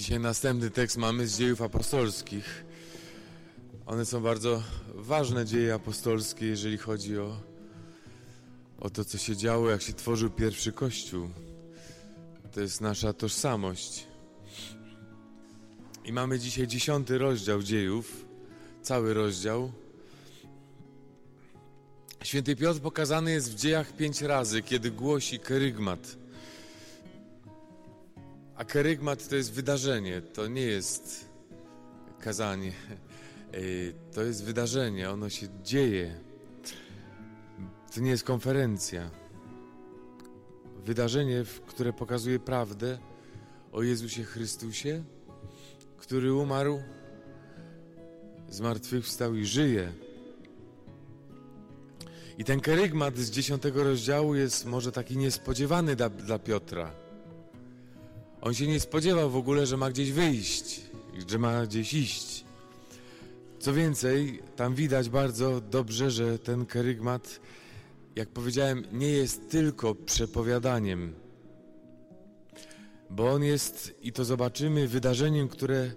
Dzisiaj następny tekst mamy z dziejów apostolskich. One są bardzo ważne dzieje apostolskie, jeżeli chodzi o, o to, co się działo, jak się tworzył pierwszy kościół. To jest nasza tożsamość. I mamy dzisiaj dziesiąty rozdział dziejów, cały rozdział. Święty Piotr pokazany jest w dziejach pięć razy, kiedy głosi kerygmat. A kerygmat to jest wydarzenie, to nie jest kazanie. To jest wydarzenie, ono się dzieje. To nie jest konferencja. Wydarzenie, które pokazuje prawdę o Jezusie Chrystusie, który umarł, zmartwychwstał i żyje. I ten kerygmat z dziesiątego rozdziału jest może taki niespodziewany dla, dla Piotra. On się nie spodziewał w ogóle, że ma gdzieś wyjść, że ma gdzieś iść. Co więcej, tam widać bardzo dobrze, że ten kerygmat, jak powiedziałem, nie jest tylko przepowiadaniem, bo on jest, i to zobaczymy, wydarzeniem, które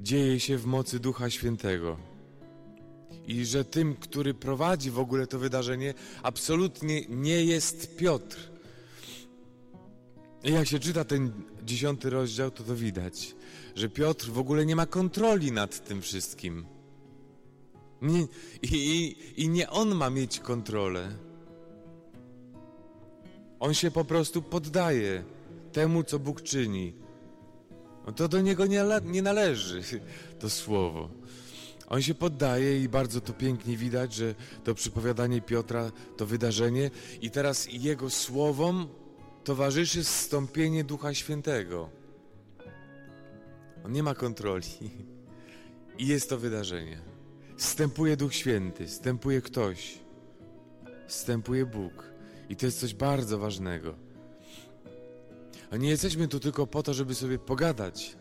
dzieje się w mocy Ducha Świętego. I że tym, który prowadzi w ogóle to wydarzenie, absolutnie nie jest Piotr. I jak się czyta ten dziesiąty rozdział, to to widać, że Piotr w ogóle nie ma kontroli nad tym wszystkim. Nie, i, i, I nie on ma mieć kontrolę. On się po prostu poddaje temu, co Bóg czyni. No to do niego nie, nie należy to słowo. On się poddaje i bardzo to pięknie widać, że to przypowiadanie Piotra, to wydarzenie i teraz jego słowom towarzyszy zstąpienie Ducha Świętego. On nie ma kontroli. I jest to wydarzenie. Wstępuje Duch Święty, wstępuje ktoś, wstępuje Bóg. I to jest coś bardzo ważnego. A nie jesteśmy tu tylko po to, żeby sobie pogadać.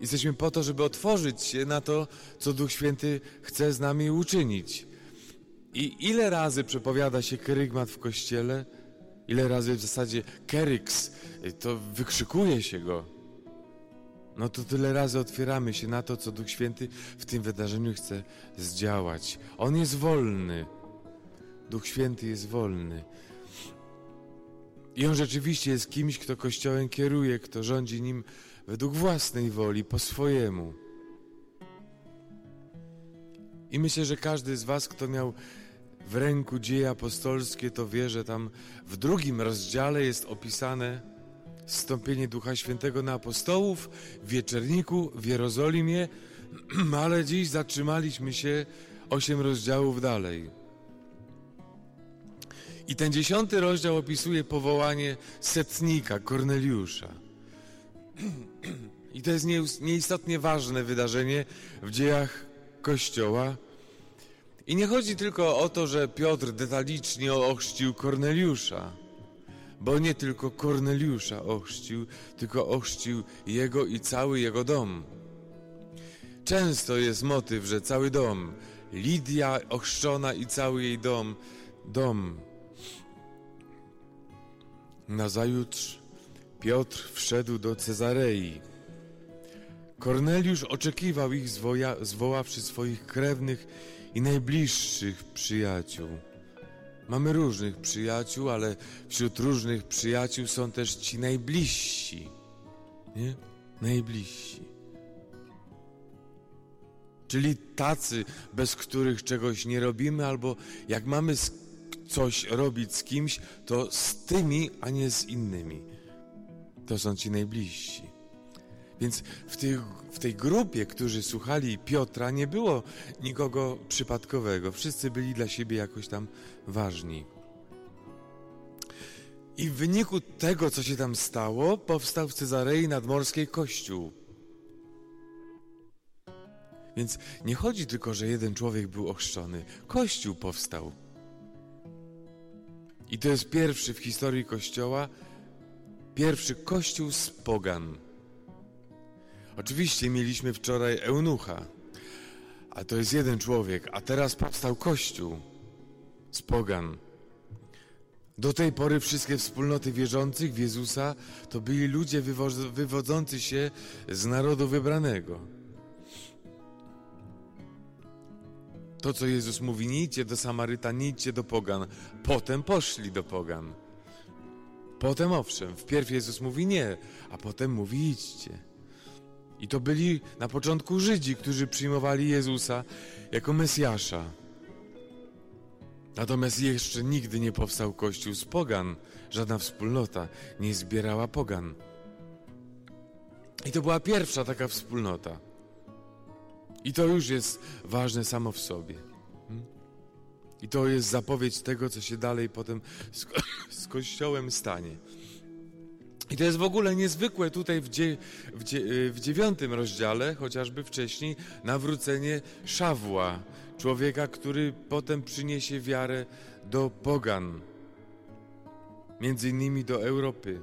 Jesteśmy po to, żeby otworzyć się na to, co Duch Święty chce z nami uczynić. I ile razy przepowiada się kerygmat w kościele, ile razy w zasadzie keryks, to wykrzykuje się go. No to tyle razy otwieramy się na to, co Duch Święty w tym wydarzeniu chce zdziałać. On jest wolny. Duch Święty jest wolny. I on rzeczywiście jest kimś, kto Kościołem kieruje, kto rządzi nim według własnej woli, po swojemu. I myślę, że każdy z Was, kto miał w ręku dzieje apostolskie, to wie, że tam w drugim rozdziale jest opisane zstąpienie Ducha Świętego na apostołów w wieczerniku w Jerozolimie, ale dziś zatrzymaliśmy się osiem rozdziałów dalej. I ten dziesiąty rozdział opisuje powołanie setnika Korneliusza. I to jest nieistotnie ważne wydarzenie w dziejach Kościoła. I nie chodzi tylko o to, że Piotr detalicznie ochrzcił Korneliusza, bo nie tylko Korneliusza ochrzcił, tylko ochrzcił jego i cały jego dom. Często jest motyw, że cały dom, Lidia ochrzczona i cały jej dom, dom. Nazajutrz Piotr wszedł do Cezarei. Korneliusz oczekiwał ich, zwoja, zwoławszy swoich krewnych i najbliższych przyjaciół. Mamy różnych przyjaciół, ale wśród różnych przyjaciół są też ci najbliżsi. Nie? Najbliżsi. Czyli tacy, bez których czegoś nie robimy, albo jak mamy coś robić z kimś, to z tymi, a nie z innymi. To są ci najbliżsi. Więc w tej, w tej grupie, którzy słuchali Piotra, nie było nikogo przypadkowego. Wszyscy byli dla siebie jakoś tam ważni. I w wyniku tego, co się tam stało, powstał w Cezarei nadmorskiej kościół. Więc nie chodzi tylko, że jeden człowiek był ochrzczony. Kościół powstał. I to jest pierwszy w historii Kościoła, pierwszy Kościół z pogan. Oczywiście mieliśmy wczoraj eunucha, a to jest jeden człowiek, a teraz powstał Kościół z pogan. Do tej pory wszystkie wspólnoty wierzących w Jezusa to byli ludzie wywo- wywodzący się z narodu wybranego. To, co Jezus mówi, nie idźcie do Samaryta, nie idźcie do Pogan. Potem poszli do Pogan. Potem owszem, wpierw Jezus mówi nie, a potem mówi idźcie. I to byli na początku Żydzi, którzy przyjmowali Jezusa jako Mesjasza. Natomiast jeszcze nigdy nie powstał Kościół z Pogan. Żadna wspólnota nie zbierała Pogan. I to była pierwsza taka wspólnota. I to już jest ważne samo w sobie. Hmm? I to jest zapowiedź tego, co się dalej potem z, ko z Kościołem stanie. I to jest w ogóle niezwykłe tutaj w, dzie w, dzie w dziewiątym rozdziale, chociażby wcześniej, nawrócenie Szawła, człowieka, który potem przyniesie wiarę do pogan, między innymi do Europy.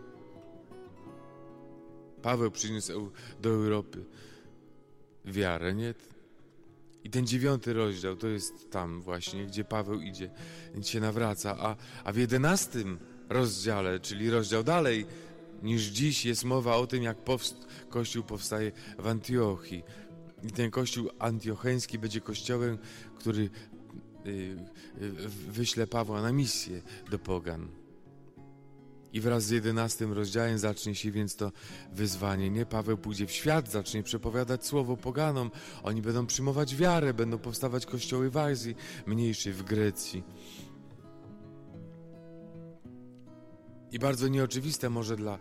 Paweł przyniósł do Europy wiarę, nie? I ten dziewiąty rozdział to jest tam właśnie, gdzie Paweł idzie, się nawraca, a, a w jedenastym rozdziale, czyli rozdział dalej niż dziś, jest mowa o tym, jak powst Kościół powstaje w Antiochii. I ten kościół antiocheński będzie kościołem, który y, y, wyśle Pawła na misję do Pogan. I wraz z jedenastym rozdziałem zacznie się więc to wyzwanie. Nie Paweł pójdzie w świat, zacznie przepowiadać słowo poganom. Oni będą przyjmować wiarę, będą powstawać kościoły w Azji, mniejszej w Grecji. I bardzo nieoczywiste może dla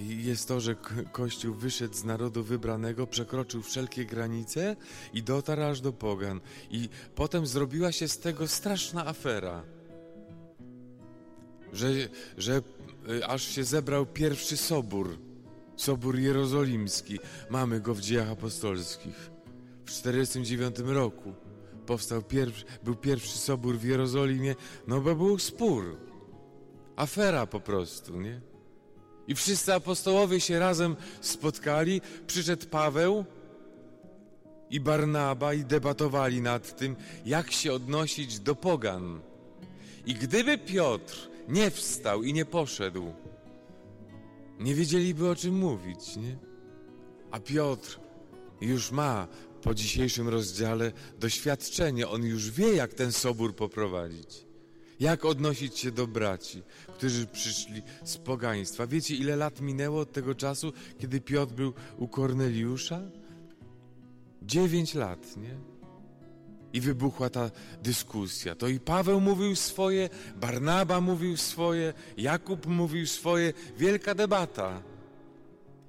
jest to, że Kościół wyszedł z narodu wybranego, przekroczył wszelkie granice i dotarł aż do pogan. I potem zrobiła się z tego straszna afera, że, że y, aż się zebrał pierwszy sobór, sobór jerozolimski. Mamy go w dziejach apostolskich. W 49 roku powstał pierwszy, był pierwszy sobór w Jerozolimie, no bo był spór. Afera po prostu, nie? I wszyscy apostołowie się razem spotkali, przyszedł Paweł i Barnaba i debatowali nad tym, jak się odnosić do pogan. I gdyby Piotr nie wstał i nie poszedł, nie wiedzieliby o czym mówić, nie? A Piotr już ma po dzisiejszym rozdziale doświadczenie, on już wie, jak ten sobór poprowadzić. Jak odnosić się do braci, którzy przyszli z pogaństwa? Wiecie, ile lat minęło od tego czasu, kiedy Piotr był u Korneliusza? Dziewięć lat, nie? I wybuchła ta dyskusja. To i Paweł mówił swoje, Barnaba mówił swoje, Jakub mówił swoje, wielka debata.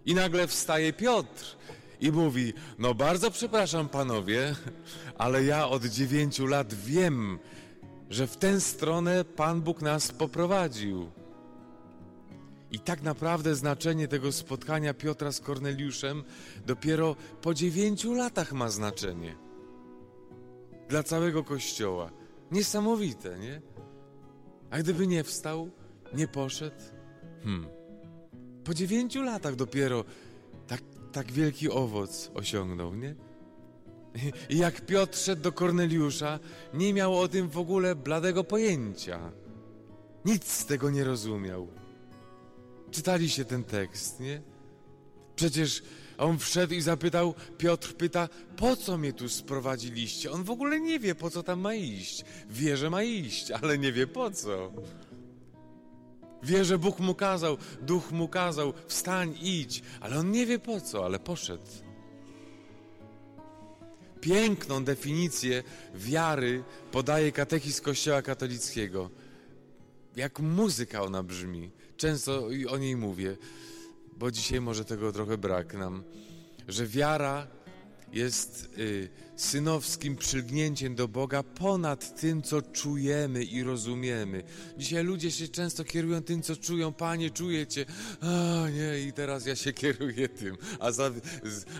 I nagle wstaje Piotr i mówi: No, bardzo przepraszam, panowie, ale ja od dziewięciu lat wiem, że w tę stronę Pan Bóg nas poprowadził. I tak naprawdę znaczenie tego spotkania Piotra z Korneliuszem dopiero po dziewięciu latach ma znaczenie. Dla całego Kościoła. Niesamowite, nie? A gdyby nie wstał, nie poszedł? Hmm. Po dziewięciu latach dopiero tak, tak wielki owoc osiągnął, nie? I jak Piotr szedł do Korneliusza, nie miał o tym w ogóle bladego pojęcia. Nic z tego nie rozumiał. Czytaliście ten tekst, nie? Przecież on wszedł i zapytał, Piotr pyta, po co mnie tu sprowadziliście? On w ogóle nie wie, po co tam ma iść. Wie, że ma iść, ale nie wie po co. Wie, że Bóg mu kazał, duch mu kazał, wstań, idź, ale on nie wie po co, ale poszedł piękną definicję wiary podaje katechizm Kościoła katolickiego. Jak muzyka ona brzmi. Często o niej mówię, bo dzisiaj może tego trochę brak nam, że wiara jest y, synowskim przylgnięciem do Boga ponad tym, co czujemy i rozumiemy. Dzisiaj ludzie się często kierują tym, co czują. Panie, czuję Cię. A nie, i teraz ja się kieruję tym. A, za,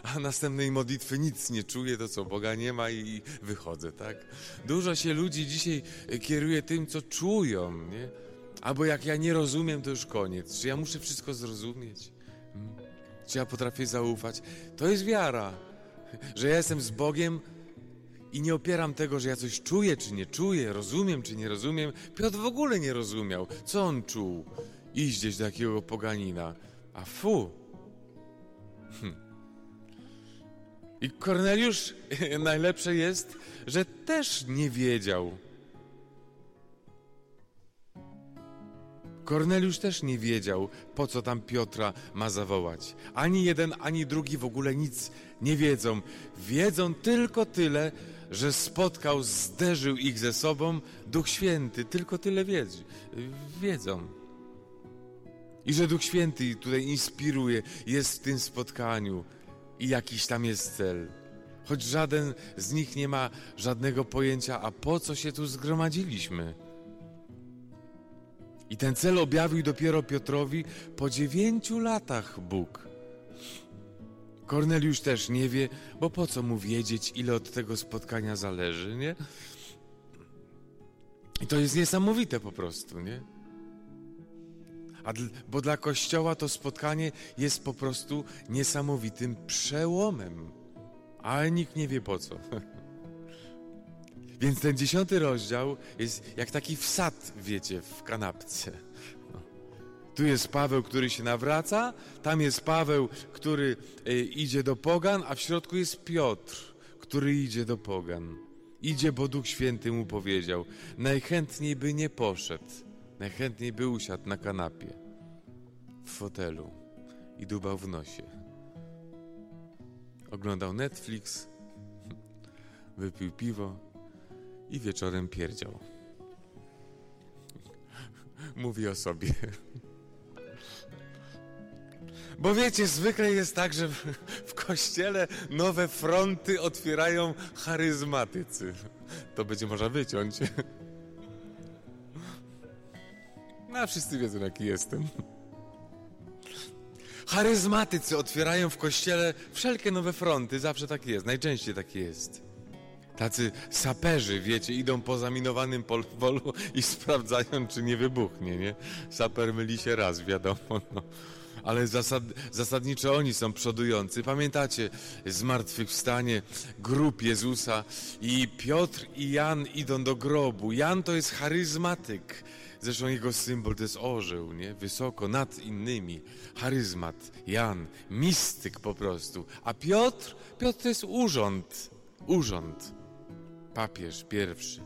a następnej modlitwy nic nie czuję, to co, Boga nie ma i wychodzę, tak? Dużo się ludzi dzisiaj kieruje tym, co czują, nie? Albo jak ja nie rozumiem, to już koniec. Czy ja muszę wszystko zrozumieć? Hmm? Czy ja potrafię zaufać? To jest wiara że ja jestem z Bogiem I nie opieram tego, że ja coś czuję, czy nie czuję, rozumiem, czy nie rozumiem. Piotr w ogóle nie rozumiał, co on czuł. Iść gdzieś do jakiego poganina. A fu! Hm. I Korneliusz najlepsze jest, że też nie wiedział. Korneliusz też nie wiedział, po co tam Piotra ma zawołać. Ani jeden, ani drugi w ogóle nic nie wiedzą. Wiedzą tylko tyle, że spotkał, zderzył ich ze sobą Duch Święty. Tylko tyle wiedzą. I że Duch Święty tutaj inspiruje, jest w tym spotkaniu i jakiś tam jest cel. Choć żaden z nich nie ma żadnego pojęcia, a po co się tu zgromadziliśmy. I ten cel objawił dopiero Piotrowi po dziewięciu latach Bóg. Korneliusz też nie wie, bo po co mu wiedzieć, ile od tego spotkania zależy, nie? I to jest niesamowite po prostu, nie? A bo dla Kościoła to spotkanie jest po prostu niesamowitym przełomem. Ale nikt nie wie po co. Więc ten dziesiąty rozdział jest jak taki wsad, wiecie, w kanapce. No. Tu jest Paweł, który się nawraca, tam jest Paweł, który y, idzie do pogan, a w środku jest Piotr, który idzie do pogan. Idzie, bo Duch Święty mu powiedział. Najchętniej by nie poszedł, najchętniej by usiadł na kanapie, w fotelu i dubał w nosie. Oglądał Netflix, wypił piwo i wieczorem pierdział. Mówi o sobie. Bo wiecie, zwykle jest tak, że w kościele nowe fronty otwierają charyzmatycy. To będzie można wyciąć. No, a wszyscy wiedzą, jaki jestem. Charyzmatycy otwierają w kościele wszelkie nowe fronty, zawsze tak jest, najczęściej tak jest. Tacy saperzy, wiecie, idą po zaminowanym polu i sprawdzają, czy nie wybuchnie, nie? Saper myli się raz, wiadomo, no. Ale zasad, zasadniczo oni są przodujący. Pamiętacie zmartwychwstanie grup Jezusa i Piotr i Jan idą do grobu. Jan to jest charyzmatyk. Zresztą jego symbol to jest orzeł, nie? Wysoko nad innymi. Charyzmat, Jan, mistyk po prostu. A Piotr? Piotr to jest urząd. Urząd papież pierwszy,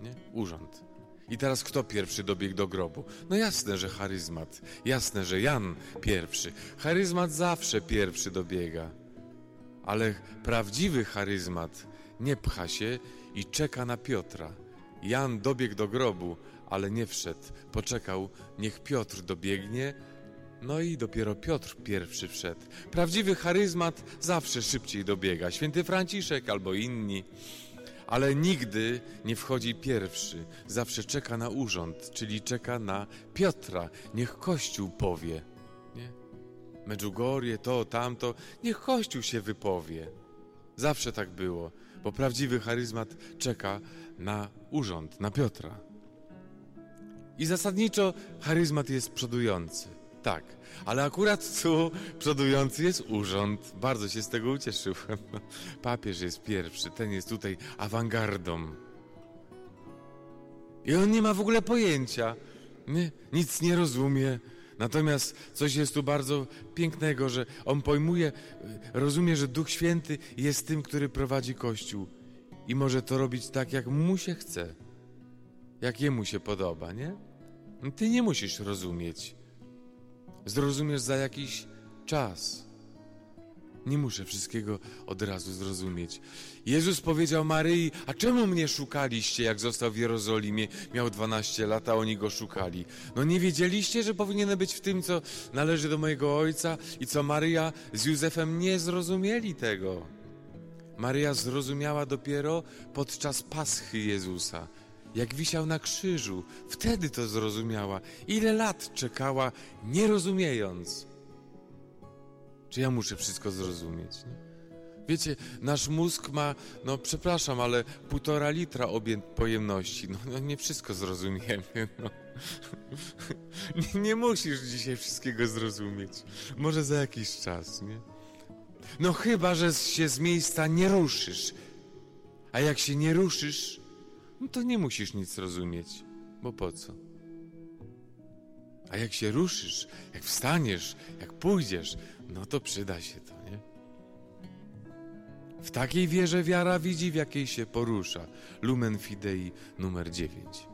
nie? Urząd. I teraz kto pierwszy dobiegł do grobu? No jasne, że charyzmat. Jasne, że Jan pierwszy. Charyzmat zawsze pierwszy dobiega. Ale prawdziwy charyzmat nie pcha się i czeka na Piotra. Jan dobiegł do grobu, ale nie wszedł. Poczekał, niech Piotr dobiegnie, no i dopiero Piotr pierwszy wszedł. Prawdziwy charyzmat zawsze szybciej dobiega. Święty Franciszek albo inni ale nigdy nie wchodzi pierwszy. Zawsze czeka na urząd, czyli czeka na Piotra. Niech Kościół powie. Nie? Medjugorje, to, tamto, niech Kościół się wypowie. Zawsze tak było, bo prawdziwy charyzmat czeka na urząd, na Piotra. I zasadniczo charyzmat jest przodujący. Tak, ale akurat tu przodujący jest urząd. Bardzo się z tego ucieszyłem. Papież jest pierwszy, ten jest tutaj awangardą. I on nie ma w ogóle pojęcia. Nie, nic nie rozumie. Natomiast coś jest tu bardzo pięknego, że on pojmuje, rozumie, że Duch Święty jest tym, który prowadzi Kościół. I może to robić tak, jak mu się chce. Jak jemu się podoba, nie? Ty nie musisz rozumieć. Zrozumiesz za jakiś czas. Nie muszę wszystkiego od razu zrozumieć. Jezus powiedział Maryi, a czemu mnie szukaliście, jak został w Jerozolimie? Miał 12 lat, a oni go szukali. No nie wiedzieliście, że powinienem być w tym, co należy do mojego ojca i co Maryja z Józefem nie zrozumieli tego. Maryja zrozumiała dopiero podczas paschy Jezusa jak wisiał na krzyżu. Wtedy to zrozumiała. Ile lat czekała, nie rozumiejąc. Czy ja muszę wszystko zrozumieć? Nie? Wiecie, nasz mózg ma, no przepraszam, ale półtora litra pojemności. No, no nie wszystko zrozumiemy. No. Nie, nie musisz dzisiaj wszystkiego zrozumieć. Może za jakiś czas, nie? No chyba, że się z miejsca nie ruszysz A jak się nie ruszysz, no to nie musisz nic rozumieć, bo po co? A jak się ruszysz, jak wstaniesz, jak pójdziesz, no to przyda się to, nie? W takiej wierze wiara widzi, w jakiej się porusza. Lumen Fidei numer 9.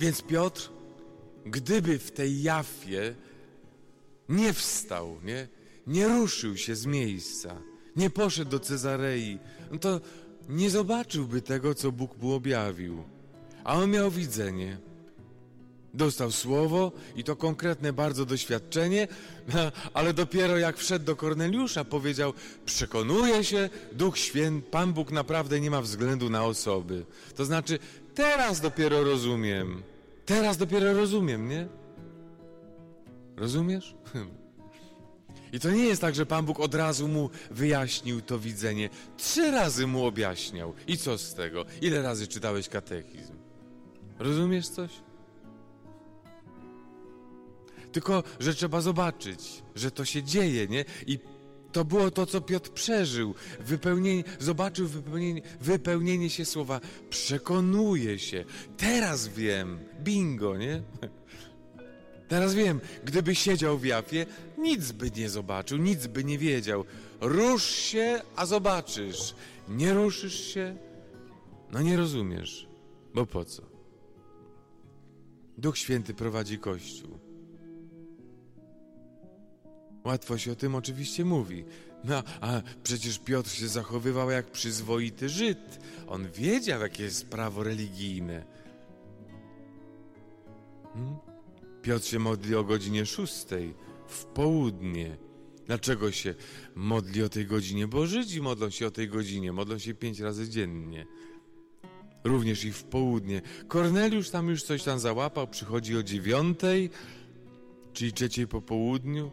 Więc Piotr, gdyby w tej Jafie nie wstał, nie, nie ruszył się z miejsca, nie poszedł do Cezarei, no to nie zobaczyłby tego, co Bóg mu objawił. A on miał widzenie. Dostał słowo i to konkretne bardzo doświadczenie, ale dopiero jak wszedł do Korneliusza, powiedział: Przekonuje się, Duch Święty, Pan Bóg naprawdę nie ma względu na osoby. To znaczy, teraz dopiero rozumiem. Teraz dopiero rozumiem, nie? Rozumiesz? I to nie jest tak, że Pan Bóg od razu mu wyjaśnił to widzenie. Trzy razy mu objaśniał. I co z tego? Ile razy czytałeś katechizm? Rozumiesz coś? Tylko, że trzeba zobaczyć, że to się dzieje, nie? I to było to, co Piotr przeżył. Wypełnienie, zobaczył wypełnienie, wypełnienie się słowa. Przekonuje się. Teraz wiem. Bingo, nie? Teraz wiem, gdyby siedział w Jafie, nic by nie zobaczył, nic by nie wiedział. Rusz się, a zobaczysz. Nie ruszysz się, no nie rozumiesz. Bo po co? Duch Święty prowadzi Kościół. Łatwo się o tym oczywiście mówi. No, a przecież Piotr się zachowywał jak przyzwoity Żyd. On wiedział, jakie jest prawo religijne. Hmm? Piotr się modli o godzinie szóstej, w południe. Dlaczego się modli o tej godzinie? Bo Żydzi modlą się o tej godzinie, modlą się pięć razy dziennie. Również i w południe. Korneliusz tam już coś tam załapał, przychodzi o dziewiątej, czyli trzeciej po południu.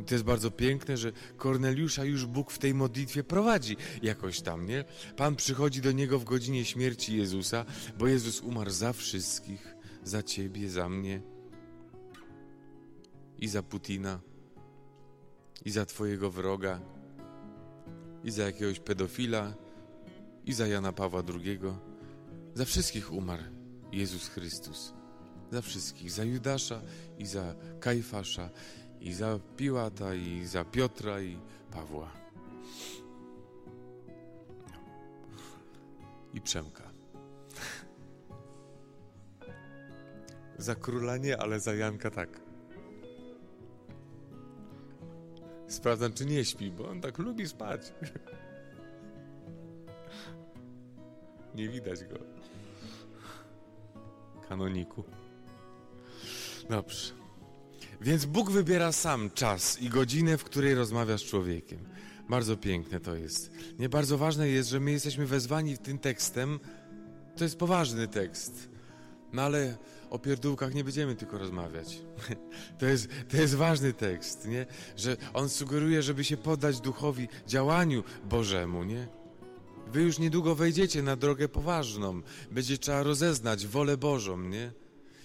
I to jest bardzo piękne, że Korneliusza już Bóg w tej modlitwie prowadzi jakoś tam, nie? Pan przychodzi do niego w godzinie śmierci Jezusa, bo Jezus umarł za wszystkich, za ciebie, za mnie i za Putina, i za twojego wroga, i za jakiegoś pedofila, i za Jana Pawła II. Za wszystkich umarł Jezus Chrystus. Za wszystkich. Za Judasza i za Kajfasza i za Piłata, i za Piotra, i Pawła. I Przemka. za króla nie, ale za Janka tak. Sprawdzam, czy nie śpi, bo on tak lubi spać. nie widać go. Kanoniku. Dobrze. Więc Bóg wybiera sam czas i godzinę, w której rozmawia z człowiekiem. Bardzo piękne to jest. Nie bardzo ważne jest, że my jesteśmy wezwani tym tekstem. To jest poważny tekst. No ale o pierdółkach nie będziemy tylko rozmawiać. To jest, to jest ważny tekst, nie? Że on sugeruje, żeby się poddać duchowi, działaniu Bożemu, nie? Wy już niedługo wejdziecie na drogę poważną. Będzie trzeba rozeznać wolę Bożą, nie?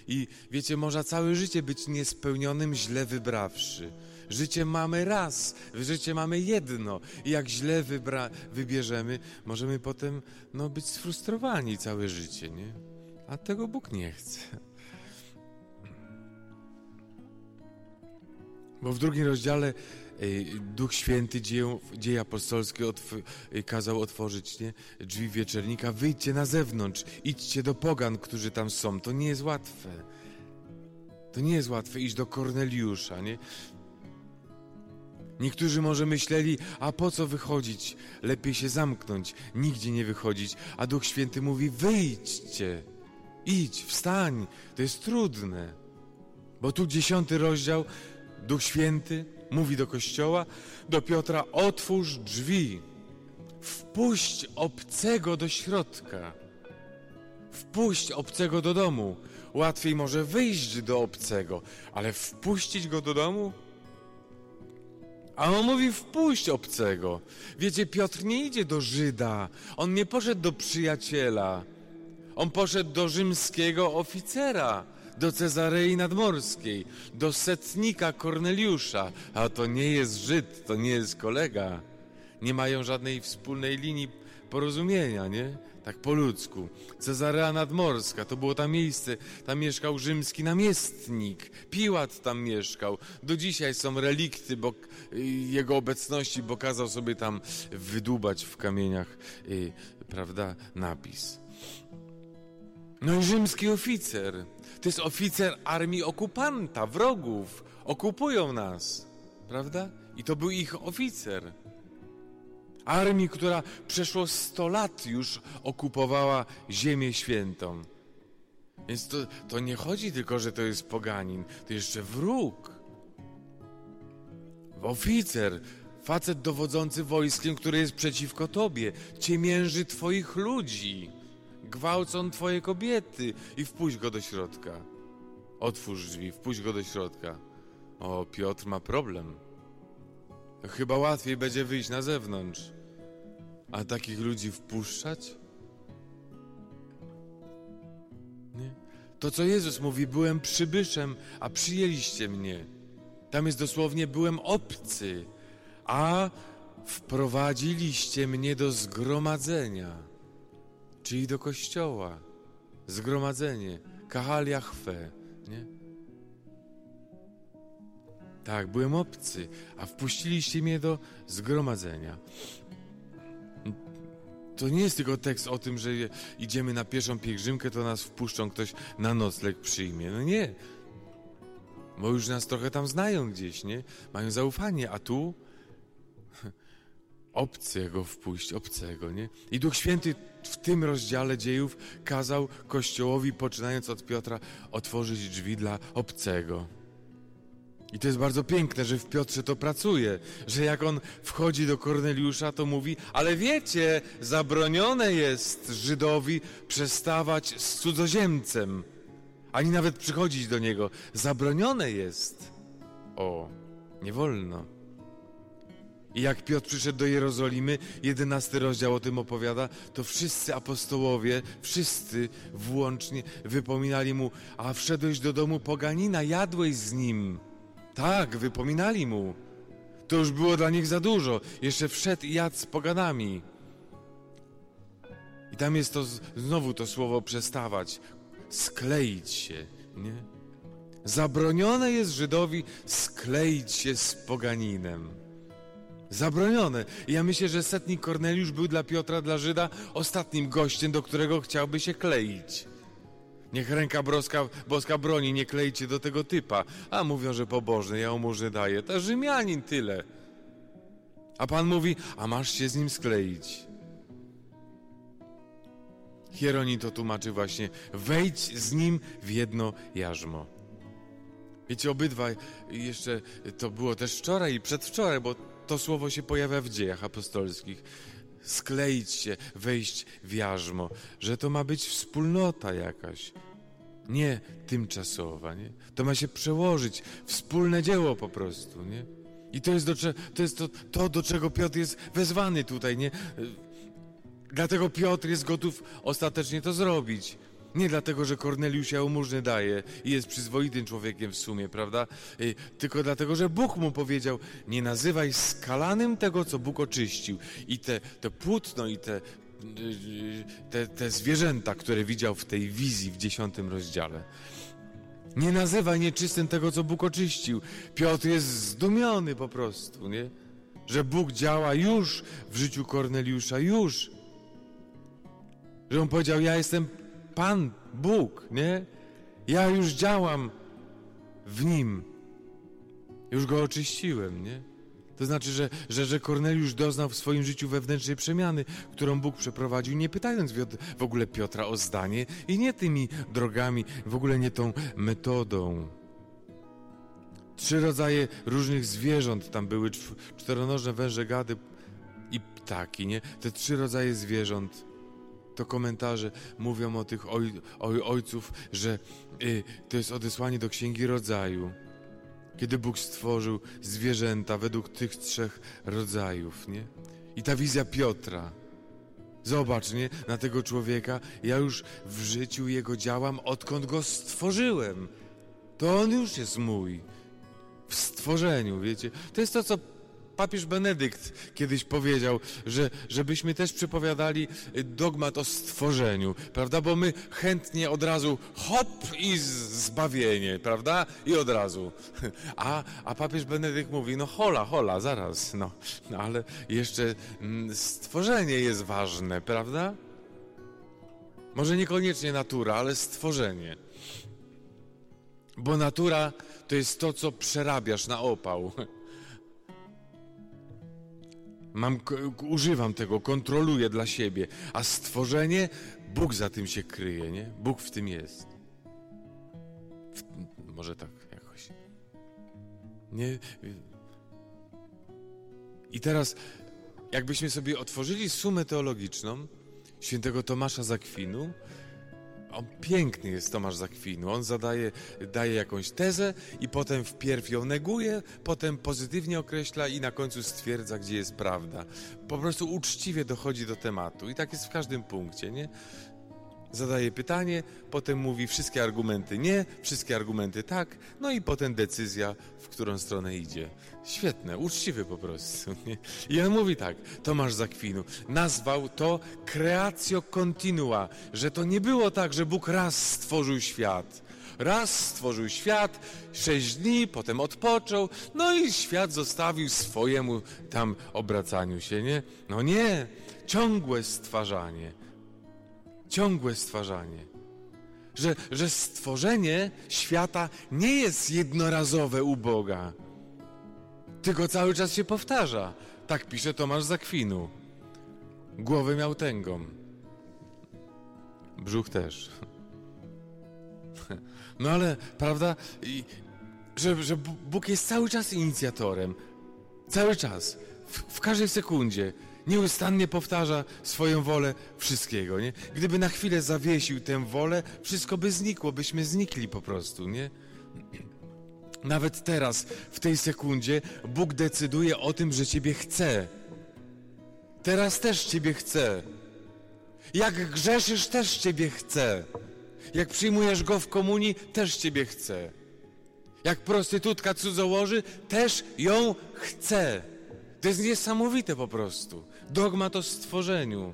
I wiecie, można całe życie być niespełnionym, źle wybrawszy. Życie mamy raz, życie mamy jedno. I jak źle wybra- wybierzemy, możemy potem no, być sfrustrowani całe życie, nie? A tego Bóg nie chce. Bo w drugim rozdziale Duch Święty dzieje, dzieje apostolskie otw kazał otworzyć nie? drzwi wieczernika. Wyjdźcie na zewnątrz, idźcie do pogan, którzy tam są. To nie jest łatwe. To nie jest łatwe iść do Korneliusza, nie? Niektórzy może myśleli, a po co wychodzić? Lepiej się zamknąć, nigdzie nie wychodzić. A Duch Święty mówi, wyjdźcie, idź, wstań. To jest trudne. Bo tu dziesiąty rozdział, Duch Święty mówi do kościoła, do Piotra: Otwórz drzwi, wpuść obcego do środka, wpuść obcego do domu. Łatwiej może wyjść do obcego, ale wpuścić go do domu? A on mówi: wpuść obcego. Wiecie, Piotr nie idzie do Żyda, on nie poszedł do przyjaciela, on poszedł do rzymskiego oficera do Cezarei Nadmorskiej, do setnika Korneliusza, a to nie jest Żyd, to nie jest kolega. Nie mają żadnej wspólnej linii porozumienia, nie? Tak po ludzku. Cezarea Nadmorska, to było tam miejsce, tam mieszkał rzymski namiestnik. Piłat tam mieszkał. Do dzisiaj są relikty bo, jego obecności, bo kazał sobie tam wydubać w kamieniach, y, prawda, napis. No i rzymski oficer. To jest oficer armii okupanta, wrogów. Okupują nas, prawda? I to był ich oficer. Armii, która przeszło 100 lat już okupowała Ziemię Świętą. Więc to, to nie chodzi tylko, że to jest poganin, to jeszcze wróg. Oficer, facet dowodzący wojskiem, który jest przeciwko tobie, ciemięży twoich ludzi, gwałcą twoje kobiety i wpuść go do środka. Otwórz drzwi, wpuść go do środka. O, Piotr ma problem. Chyba łatwiej będzie wyjść na zewnątrz. A takich ludzi wpuszczać? Nie? To, co Jezus mówi, byłem przybyszem, a przyjęliście mnie. Tam jest dosłownie, byłem obcy, a wprowadziliście mnie do zgromadzenia, czyli do kościoła. Zgromadzenie, kahalia chwe, nie? Tak, byłem obcy, a wpuściliście mnie do zgromadzenia. To nie jest tylko tekst o tym, że idziemy na pierwszą pielgrzymkę, to nas wpuszczą, ktoś na nocleg przyjmie. No nie. Bo już nas trochę tam znają gdzieś, nie? Mają zaufanie, a tu obcego wpuść, obcego, nie? I Duch Święty w tym rozdziale dziejów kazał Kościołowi, poczynając od Piotra, otworzyć drzwi dla obcego. I to jest bardzo piękne, że w Piotrze to pracuje, że jak on wchodzi do Korneliusza, to mówi, ale wiecie, zabronione jest Żydowi przestawać z cudzoziemcem, ani nawet przychodzić do niego. Zabronione jest. O, nie wolno. Jak Piotr przyszedł do Jerozolimy, jedenasty rozdział o tym opowiada, to wszyscy apostołowie, wszyscy włącznie wypominali mu, a wszedłeś do domu poganina, jadłeś z nim. Tak, wypominali mu. To już było dla nich za dużo. Jeszcze wszedł i jadł z poganami. I tam jest to znowu to słowo przestawać, skleić się, nie? Zabronione jest Żydowi skleić się z poganinem. Zabronione. I ja myślę, że setnik Korneliusz był dla Piotra, dla Żyda ostatnim gościem, do którego chciałby się kleić. Niech ręka boska, boska broni, nie klejcie do tego typa. A mówią, że pobożny, ja mu daję. To Rzymianin tyle. A Pan mówi, a masz się z nim skleić. Hieronin to tłumaczy właśnie, wejdź z nim w jedno jarzmo. Wiecie, obydwaj, jeszcze to było też wczoraj i przedwczoraj, bo to słowo się pojawia w dziejach apostolskich skleić się, wejść w jarzmo, że to ma być wspólnota jakaś, nie tymczasowa, nie? To ma się przełożyć, wspólne dzieło po prostu, nie? I to jest, do, to, jest to, to, do czego Piotr jest wezwany tutaj, nie? Dlatego Piotr jest gotów ostatecznie to zrobić. Nie dlatego, że Korneliusz jałmużny daje i jest przyzwoitym człowiekiem w sumie, prawda? Y, tylko dlatego, że Bóg mu powiedział, nie nazywaj skalanym tego, co Bóg oczyścił. I te, te płótno i te, y, y, te, te zwierzęta, które widział w tej wizji w dziesiątym rozdziale. Nie nazywaj nieczystym tego, co Bóg oczyścił. Piotr jest zdumiony po prostu, nie? Że Bóg działa już w życiu Korneliusza, już. Że on powiedział, ja jestem Pan Bóg, nie? Ja już działam w nim. Już go oczyściłem, nie? To znaczy, że, że, że Korneliusz doznał w swoim życiu wewnętrznej przemiany, którą Bóg przeprowadził, nie pytając w ogóle Piotra o zdanie i nie tymi drogami, w ogóle nie tą metodą. Trzy rodzaje różnych zwierząt tam były, czteronożne węże, gady i ptaki, nie? Te trzy rodzaje zwierząt to komentarze mówią o tych oj, oj, ojców, że y, to jest odesłanie do Księgi Rodzaju, kiedy Bóg stworzył zwierzęta według tych trzech rodzajów, nie? I ta wizja Piotra. Zobacz, nie? Na tego człowieka ja już w życiu jego działam, odkąd go stworzyłem. To on już jest mój. W stworzeniu, wiecie? To jest to, co papież Benedykt kiedyś powiedział, że żebyśmy też przypowiadali dogmat o stworzeniu, prawda? Bo my chętnie od razu hop i zbawienie, prawda? I od razu. A, a papież Benedykt mówi, no hola, hola, zaraz, no, no ale jeszcze mm, stworzenie jest ważne, prawda? Może niekoniecznie natura, ale stworzenie. Bo natura to jest to, co przerabiasz na opał. Mam, używam tego, kontroluję dla siebie, a stworzenie, Bóg za tym się kryje, nie? Bóg w tym jest. W, może tak jakoś. Nie. I teraz, jakbyśmy sobie otworzyli sumę teologiczną świętego Tomasza Zakwinu, on piękny jest Tomasz Zakwinu. On zadaje, daje jakąś tezę i potem wpierw ją neguje, potem pozytywnie określa i na końcu stwierdza, gdzie jest prawda. Po prostu uczciwie dochodzi do tematu. I tak jest w każdym punkcie, nie? Zadaje pytanie, potem mówi wszystkie argumenty nie, wszystkie argumenty tak, no i potem decyzja, w którą stronę idzie. Świetne, uczciwy po prostu. I on mówi tak, Tomasz Zakwinu, nazwał to creatio continua, że to nie było tak, że Bóg raz stworzył świat. Raz stworzył świat, sześć dni, potem odpoczął, no i świat zostawił swojemu tam obracaniu się, nie? No nie, ciągłe stwarzanie ciągłe stwarzanie. Że, że stworzenie świata nie jest jednorazowe u Boga, tylko cały czas się powtarza. Tak pisze Tomasz Zakwinu. Głowę miał tęgą. Brzuch też. No ale, prawda, I, że, że Bóg jest cały czas inicjatorem. Cały czas. W, w każdej sekundzie nieustannie powtarza swoją wolę wszystkiego, nie? Gdyby na chwilę zawiesił tę wolę, wszystko by znikło, byśmy znikli po prostu, nie? Nawet teraz, w tej sekundzie, Bóg decyduje o tym, że Ciebie chce. Teraz też Ciebie chce. Jak grzeszysz, też Ciebie chce. Jak przyjmujesz Go w komunii, też Ciebie chce. Jak prostytutka cudzołoży, też ją chce. To jest niesamowite po prostu. Dogmat o stworzeniu.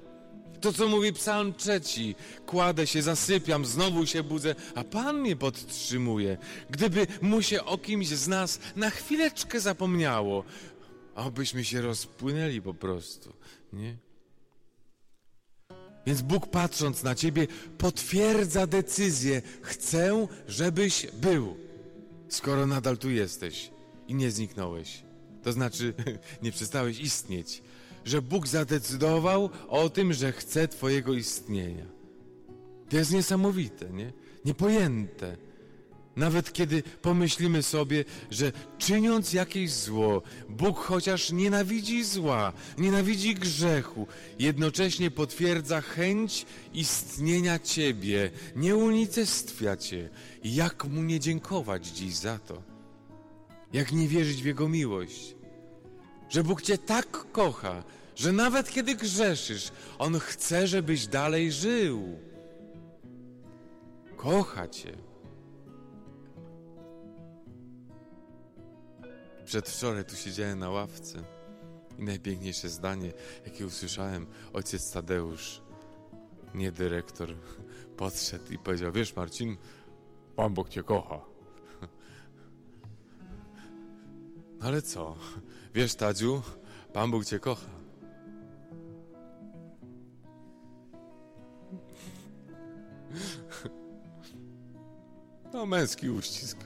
To, co mówi Psalm trzeci. Kładę się, zasypiam, znowu się budzę, a Pan mnie podtrzymuje. Gdyby mu się o kimś z nas na chwileczkę zapomniało, obyśmy się rozpłynęli po prostu, nie? Więc Bóg patrząc na ciebie potwierdza decyzję. Chcę, żebyś był, skoro nadal tu jesteś i nie zniknąłeś. To znaczy, nie przestałeś istnieć, że Bóg zadecydował o tym, że chce Twojego istnienia. To jest niesamowite, nie? Niepojęte. Nawet kiedy pomyślimy sobie, że czyniąc jakieś zło, Bóg chociaż nienawidzi zła, nienawidzi grzechu, jednocześnie potwierdza chęć istnienia Ciebie, nie unicestwia Cię. Jak Mu nie dziękować dziś za to? Jak nie wierzyć w Jego miłość? Że Bóg Cię tak kocha, że nawet kiedy grzeszysz, On chce, żebyś dalej żył. Kocha Cię. Przedwczoraj tu siedziałem na ławce i najpiękniejsze zdanie, jakie usłyszałem, ojciec Tadeusz, nie dyrektor, podszedł i powiedział, wiesz Marcin, Pan Bóg Cię kocha. Ale co? Wiesz, Tadziu, Pan Bóg Cię kocha. No, męski uścisk.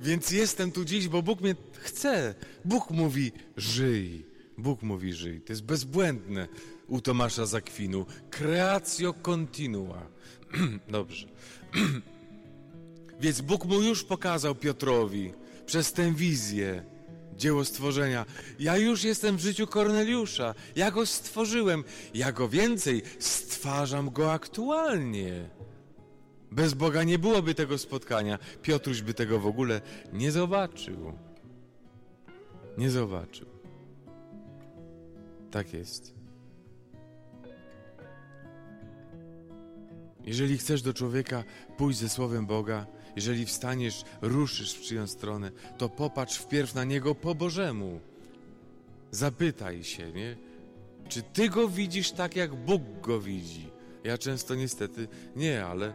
Więc jestem tu dziś, bo Bóg mnie chce. Bóg mówi: żyj. Bóg mówi: żyj. To jest bezbłędne u Tomasza Zakwinu. Creatio continua. Dobrze. Więc Bóg mu już pokazał Piotrowi przez tę wizję dzieło stworzenia. Ja już jestem w życiu Korneliusza. Ja go stworzyłem. Ja go więcej stwarzam go aktualnie. Bez Boga nie byłoby tego spotkania. Piotruś by tego w ogóle nie zobaczył. Nie zobaczył. Tak jest. Jeżeli chcesz do człowieka pójść ze słowem Boga, jeżeli wstaniesz, ruszysz w czyjąś stronę, to popatrz wpierw na niego po Bożemu. Zapytaj się, nie? Czy ty go widzisz tak, jak Bóg go widzi? Ja często niestety nie, ale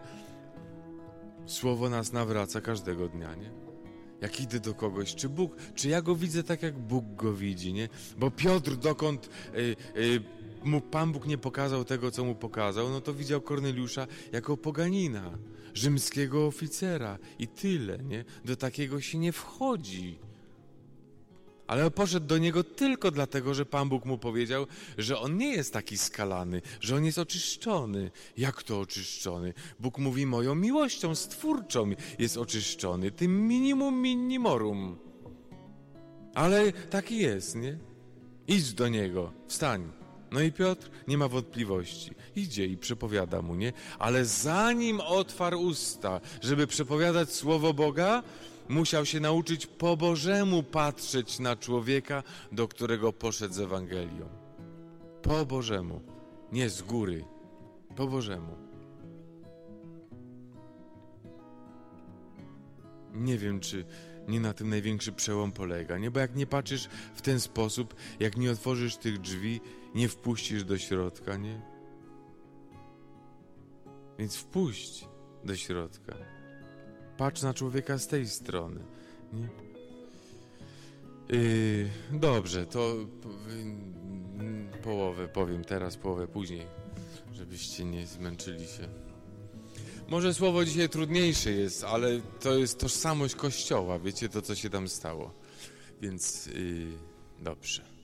słowo nas nawraca każdego dnia, nie? Jak idę do kogoś, czy Bóg, czy ja go widzę tak, jak Bóg go widzi, nie? Bo Piotr, dokąd y, y, mu Pan Bóg nie pokazał tego, co mu pokazał, no to widział Korneliusza jako poganina, rzymskiego oficera i tyle, nie? Do takiego się nie wchodzi. Ale poszedł do niego tylko dlatego, że Pan Bóg mu powiedział, że on nie jest taki skalany, że on jest oczyszczony. Jak to oczyszczony? Bóg mówi, moją miłością stwórczą jest oczyszczony, tym minimum minimorum. Ale taki jest, nie? Idź do niego, wstań. No i Piotr nie ma wątpliwości. Idzie i przepowiada mu, nie? Ale zanim otwarł usta, żeby przepowiadać słowo Boga, musiał się nauczyć po Bożemu patrzeć na człowieka, do którego poszedł z Ewangelią. Po Bożemu, nie z góry, po Bożemu. Nie wiem, czy nie na tym największy przełom polega, nie? Bo jak nie patrzysz w ten sposób, jak nie otworzysz tych drzwi, nie wpuścisz do środka, nie? Więc wpuść do środka. Patrz na człowieka z tej strony. Nie? Yy, dobrze, to yy, połowę powiem teraz, połowę później, żebyście nie zmęczyli się. Może słowo dzisiaj trudniejsze jest, ale to jest tożsamość Kościoła, wiecie to, co się tam stało. Więc yy, dobrze.